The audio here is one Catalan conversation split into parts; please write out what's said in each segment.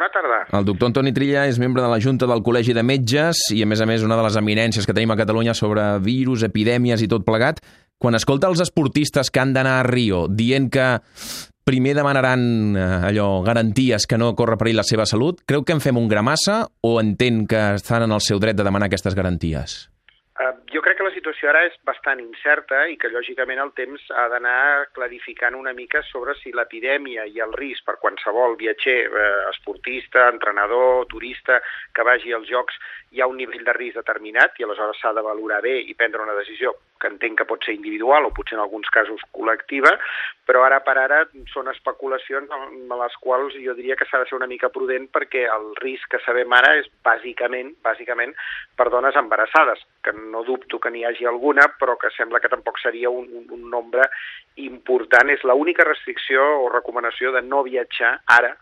bona tarda. El doctor Antoni Trilla és membre de la Junta del Col·legi de Metges i, a més a més, una de les eminències que tenim a Catalunya sobre virus, epidèmies i tot plegat. Quan escolta els esportistes que han d'anar a Rio dient que primer demanaran eh, allò, garanties que no corre perill la seva salut, creu que en fem un gramassa o entén que estan en el seu dret de demanar aquestes garanties? Uh, jo crec que la situació ara és bastant incerta i que, lògicament, el temps ha d'anar clarificant una mica sobre si l'epidèmia i el risc per qualsevol viatger, eh, esportista, entrenador, turista, que vagi als Jocs, hi ha un nivell de risc determinat i aleshores s'ha de valorar bé i prendre una decisió que entenc que pot ser individual o potser en alguns casos col·lectiva, però ara per ara són especulacions amb les quals jo diria que s'ha de ser una mica prudent perquè el risc que sabem ara és bàsicament bàsicament per dones embarassades, que no dubto que n'hi hagi alguna, però que sembla que tampoc seria un, un nombre important. És l'única restricció o recomanació de no viatjar ara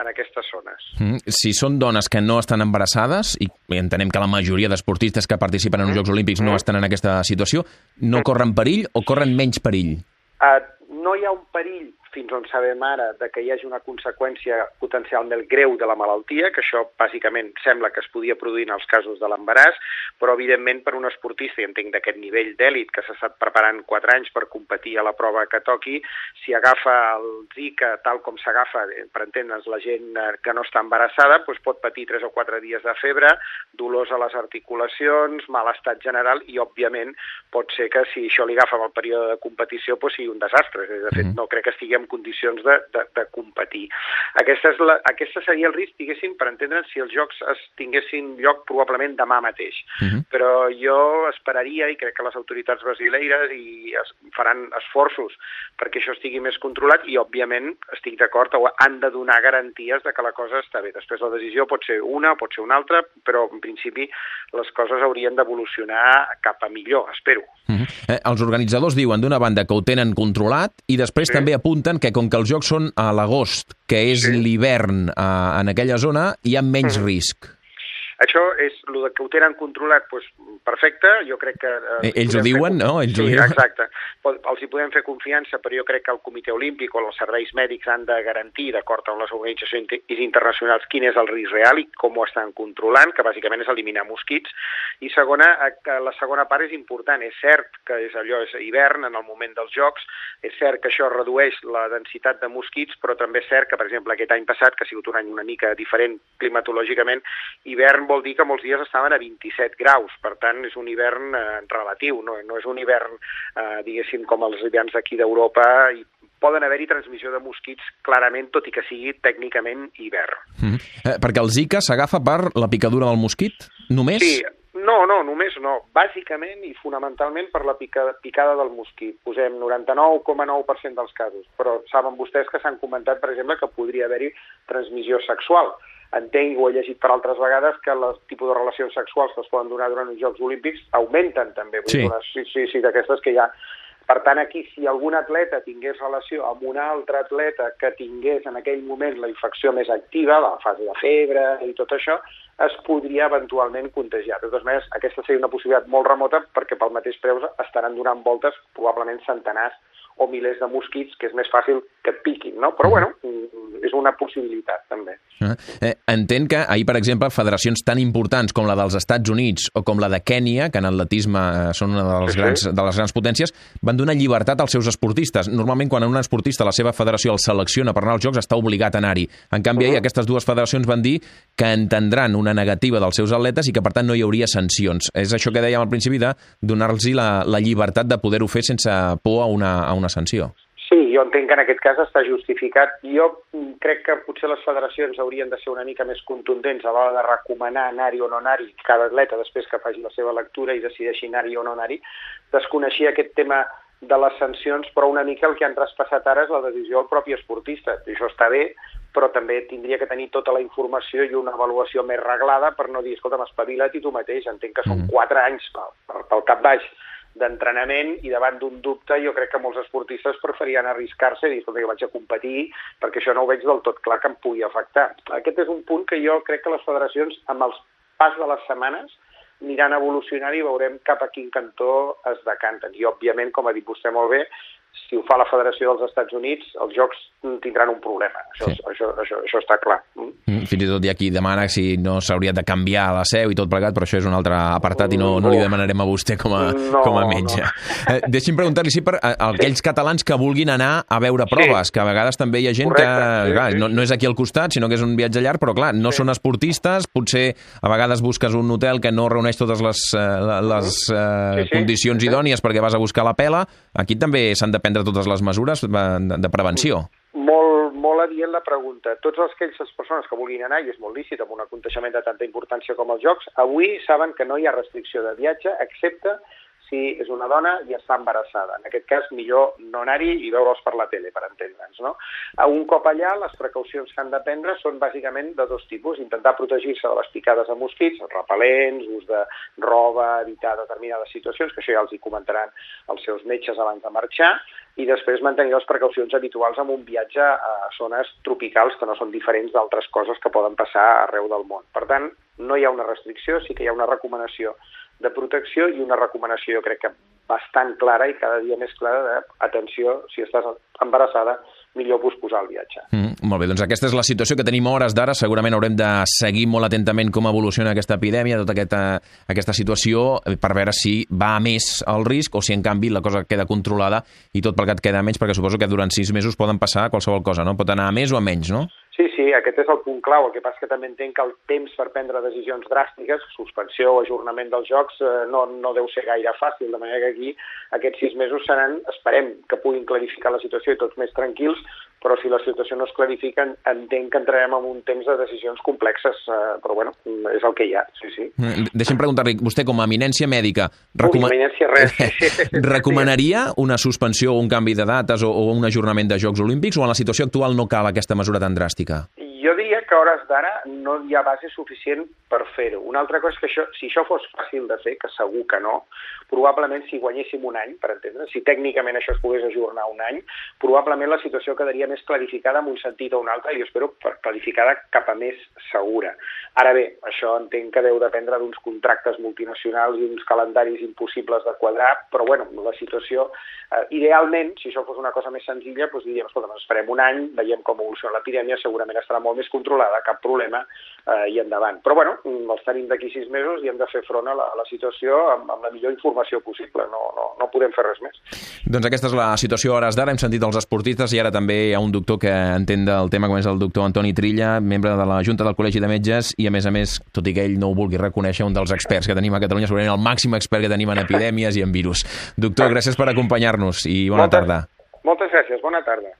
en aquestes zones. Mm, si són dones que no estan embarassades, i entenem que la majoria d'esportistes que participen en els Jocs Olímpics no estan en aquesta situació, no corren perill o corren menys perill? Uh, no hi ha un perill fins on sabem ara de que hi hagi una conseqüència potencialment greu de la malaltia, que això bàsicament sembla que es podia produir en els casos de l'embaràs, però evidentment per un esportista, i entenc d'aquest nivell d'èlit que s'ha estat preparant 4 anys per competir a la prova que toqui, si agafa el Zika tal com s'agafa, eh, per entendre's, la gent eh, que no està embarassada, doncs pot patir 3 o 4 dies de febre, dolors a les articulacions, mal estat general i, òbviament, pot ser que si això li agafa en el període de competició doncs sigui un desastre. De fet, mm-hmm. no crec que estigui en condicions de, de, de competir. Aquesta, és la, aquesta seria el risc, diguéssim, per entendre'n si els jocs es tinguessin lloc probablement demà mateix. Uh -huh. Però jo esperaria, i crec que les autoritats brasileires i es, faran esforços perquè això estigui més controlat i, òbviament, estic d'acord, han de donar garanties de que la cosa està bé. Després la decisió pot ser una, pot ser una altra, però en principi les coses haurien d'evolucionar cap a millor, espero. Uh -huh. eh, els organitzadors diuen d'una banda que ho tenen controlat i després sí. també apunten que com que els jocs són a l'agost, que és sí. l'hivern eh, en aquella zona, hi ha menys -huh. risc. Això és el que ho tenen controlat, doncs, perfecte, jo crec que... Eh, Ells ho diuen, fer... no? Ells sí, ho diuen. exacte. Els hi podem fer confiança, però jo crec que el Comitè Olímpic o els serveis mèdics han de garantir, d'acord amb les organitzacions internacionals, quin és el risc real i com ho estan controlant, que bàsicament és eliminar mosquits. I segona, eh, la segona part és important. És cert que és allò és hivern, en el moment dels Jocs, és cert que això redueix la densitat de mosquits, però també és cert que, per exemple, aquest any passat, que ha sigut un any una mica diferent climatològicament, hivern vol dir que molts dies estaven a 27 graus, per tant és un hivern eh, relatiu, no, no és un hivern, eh, diguéssim, com els hiverns d'aquí d'Europa, i poden haver-hi transmissió de mosquits clarament, tot i que sigui tècnicament hivern. Mm -hmm. eh, perquè el Zika s'agafa per la picadura del mosquit? Només? Sí, no, no, només no. Bàsicament i fonamentalment per la picada, picada del mosquit. Posem 99,9% dels casos. Però saben vostès que s'han comentat, per exemple, que podria haver-hi transmissió sexual entenc o he llegit per altres vegades que el tipus de relacions sexuals que es poden donar durant els Jocs Olímpics augmenten també. Sí, sí, sí, sí d'aquestes que hi ha. Per tant, aquí, si algun atleta tingués relació amb un altre atleta que tingués en aquell moment la infecció més activa, la fase de febre i tot això, es podria eventualment contagiar. De totes maneres, aquesta seria una possibilitat molt remota perquè pel mateix preu estaran donant voltes probablement centenars o milers de mosquits, que és més fàcil que et piquin, no? Però, bueno, és una possibilitat, també. Ah, eh, entenc que ahir, per exemple, federacions tan importants com la dels Estats Units o com la de Kènia, que en atletisme eh, són una de les, sí, grans, de les grans potències, van donar llibertat als seus esportistes. Normalment, quan un esportista, la seva federació, el selecciona per anar als Jocs, està obligat a anar-hi. En canvi, uh -huh. ahir aquestes dues federacions van dir que entendran una negativa dels seus atletes i que, per tant, no hi hauria sancions. És això que dèiem al principi de donar-los la, la llibertat de poder-ho fer sense por a una, a una sanció. Sí, jo entenc que en aquest cas està justificat. Jo crec que potser les federacions haurien de ser una mica més contundents a l'hora de recomanar anar-hi o no anar-hi cada atleta després que faci la seva lectura i decideixi anar-hi o no anar-hi. Desconeixia aquest tema de les sancions, però una mica el que han traspassat ara és la decisió del propi esportista. I això està bé, però també tindria que tenir tota la informació i una avaluació més reglada per no dir, escolta, espavila't i tu mateix. Entenc que són mm. quatre anys pel, pel cap baix d'entrenament i davant d'un dubte jo crec que molts esportistes preferien arriscar-se i dir, escolta, jo vaig a competir perquè això no ho veig del tot clar que em pugui afectar. Aquest és un punt que jo crec que les federacions, amb els pas de les setmanes, aniran evolucionant i veurem cap a quin cantó es decanten. I, òbviament, com ha dit vostè molt bé, si ho fa la Federació dels Estats Units, els jocs tindran un problema. Això, sí. això, això, això està clar. Mm, fins i tot hi ha qui demana si no s'hauria de canviar la seu i tot plegat, però això és un altre apartat i no, no li demanarem a vostè com a, no, com a metge. No. Eh, deixi'm preguntar-li si per a, a aquells sí. catalans que vulguin anar a veure proves, sí. que a vegades també hi ha gent Correcte, que, clar. No, no és aquí al costat, sinó que és un viatge llarg, però clar, no sí. són esportistes, potser a vegades busques un hotel que no reuneix totes les, uh, les uh, sí, sí. condicions sí. idònies perquè vas a buscar la pela, aquí també s'han de prendre totes les mesures de, prevenció. Molt, molt adient la pregunta. Tots els aquelles persones que vulguin anar, i és molt lícit amb un aconteixement de tanta importància com els Jocs, avui saben que no hi ha restricció de viatge, excepte si és una dona i està embarassada. En aquest cas, millor no anar-hi i veure'ls per la tele, per entendre'ns. No? Un cop allà, les precaucions que han de prendre són bàsicament de dos tipus. Intentar protegir-se de les picades de mosquits, repel·lents, ús de roba, evitar determinades situacions, que això ja els hi comentaran els seus metges abans de marxar, i després mantenir les precaucions habituals amb un viatge a zones tropicals que no són diferents d'altres coses que poden passar arreu del món. Per tant, no hi ha una restricció, sí que hi ha una recomanació de protecció i una recomanació, jo crec que bastant clara i cada dia més clara de, atenció, si estàs embarassada, millor posposar el viatge. Mm, molt bé, doncs aquesta és la situació que tenim hores d'ara. Segurament haurem de seguir molt atentament com evoluciona aquesta epidèmia, tota aquesta, aquesta situació, eh, per veure si va a més el risc o si, en canvi, la cosa queda controlada i tot plegat queda menys, perquè suposo que durant sis mesos poden passar qualsevol cosa, no? Pot anar a més o a menys, no? Sí, sí, aquest és el punt clau. El que passa que també entenc que el temps per prendre decisions dràstiques, suspensió o ajornament dels jocs, eh, no, no deu ser gaire fàcil, de manera que aquí aquests sis mesos seran, esperem que puguin clarificar la situació i tots més tranquils, però si la situació no es clarifica, entenc que entrarem en un temps de decisions complexes, eh, però bueno, és el que hi ha, sí, sí. Mm, deixem preguntar-li, vostè com a eminència mèdica... Recoma... eminència res. recomanaria una suspensió o un canvi de dates o, o un ajornament de Jocs Olímpics o en la situació actual no cal aquesta mesura tan dràstica? Que a hores d'ara no hi ha base suficient per fer-ho. Una altra cosa és que això, si això fos fàcil de fer, que segur que no, probablement si guanyéssim un any, per entendre, si tècnicament això es pogués ajornar un any, probablement la situació quedaria més clarificada en un sentit o un altre, i jo espero clarificada cap a més segura. Ara bé, això entenc que deu dependre d'uns contractes multinacionals i uns calendaris impossibles de quadrar, però bueno, la situació, eh, idealment, si això fos una cosa més senzilla, doncs diríem, escolta, esperem un any, veiem com evoluciona l'epidèmia, segurament estarà molt més controlada, cap problema, eh, i endavant. Però bueno, els tenim d'aquí sis mesos i hem de fer front a la, a la situació amb, amb la millor informació possible, no, no, no podem fer res més. Doncs aquesta és la situació a hores d'ara, hem sentit els esportistes i ara també hi ha un doctor que entén del tema, com és el doctor Antoni Trilla, membre de la Junta del Col·legi de Metges i a més a més, tot i que ell no ho vulgui reconèixer, un dels experts que tenim a Catalunya, segurament el màxim expert que tenim en epidèmies i en virus. Doctor, gràcies per acompanyar-nos i bona moltes, tarda. Moltes gràcies, bona tarda.